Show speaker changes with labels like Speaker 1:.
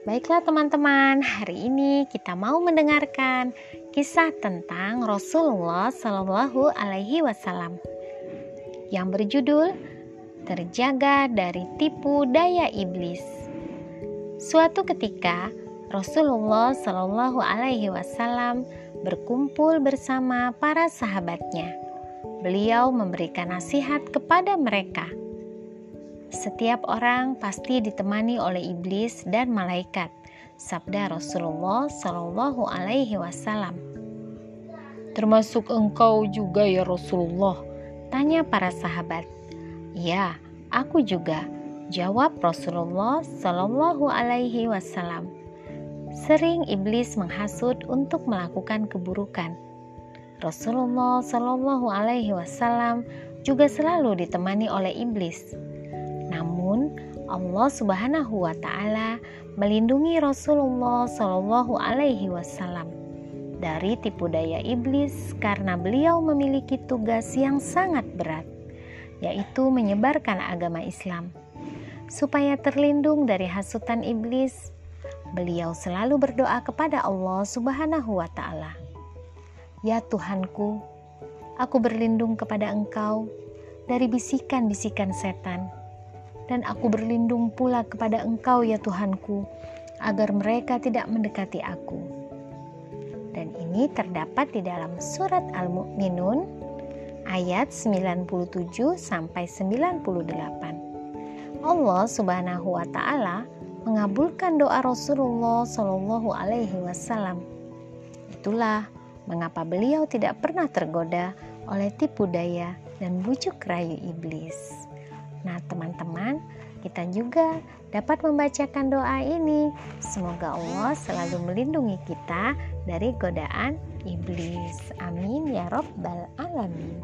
Speaker 1: Baiklah teman-teman, hari ini kita mau mendengarkan kisah tentang Rasulullah Shallallahu Alaihi Wasallam yang berjudul Terjaga dari Tipu Daya Iblis. Suatu ketika Rasulullah Shallallahu Alaihi Wasallam berkumpul bersama para sahabatnya. Beliau memberikan nasihat kepada mereka setiap orang pasti ditemani oleh iblis dan malaikat. Sabda Rasulullah Shallallahu Alaihi Wasallam.
Speaker 2: Termasuk engkau juga ya Rasulullah?
Speaker 1: Tanya para sahabat. Ya, aku juga. Jawab Rasulullah Shallallahu Alaihi Wasallam. Sering iblis menghasut untuk melakukan keburukan. Rasulullah Shallallahu Alaihi Wasallam juga selalu ditemani oleh iblis. Namun Allah Subhanahu wa taala melindungi Rasulullah Shallallahu alaihi wasallam dari tipu daya iblis karena beliau memiliki tugas yang sangat berat yaitu menyebarkan agama Islam. Supaya terlindung dari hasutan iblis, beliau selalu berdoa kepada Allah Subhanahu wa taala. Ya Tuhanku, aku berlindung kepada Engkau dari bisikan-bisikan setan dan aku berlindung pula kepada Engkau ya Tuhanku, agar mereka tidak mendekati aku. Dan ini terdapat di dalam surat Al-Mu'minun ayat 97 sampai 98. Allah Subhanahu wa taala mengabulkan doa Rasulullah Shallallahu alaihi wasallam. Itulah mengapa beliau tidak pernah tergoda oleh tipu daya dan bujuk rayu iblis. Nah, teman-teman, kita juga dapat membacakan doa ini. Semoga Allah selalu melindungi kita dari godaan iblis. Amin ya Rabbal 'Alamin.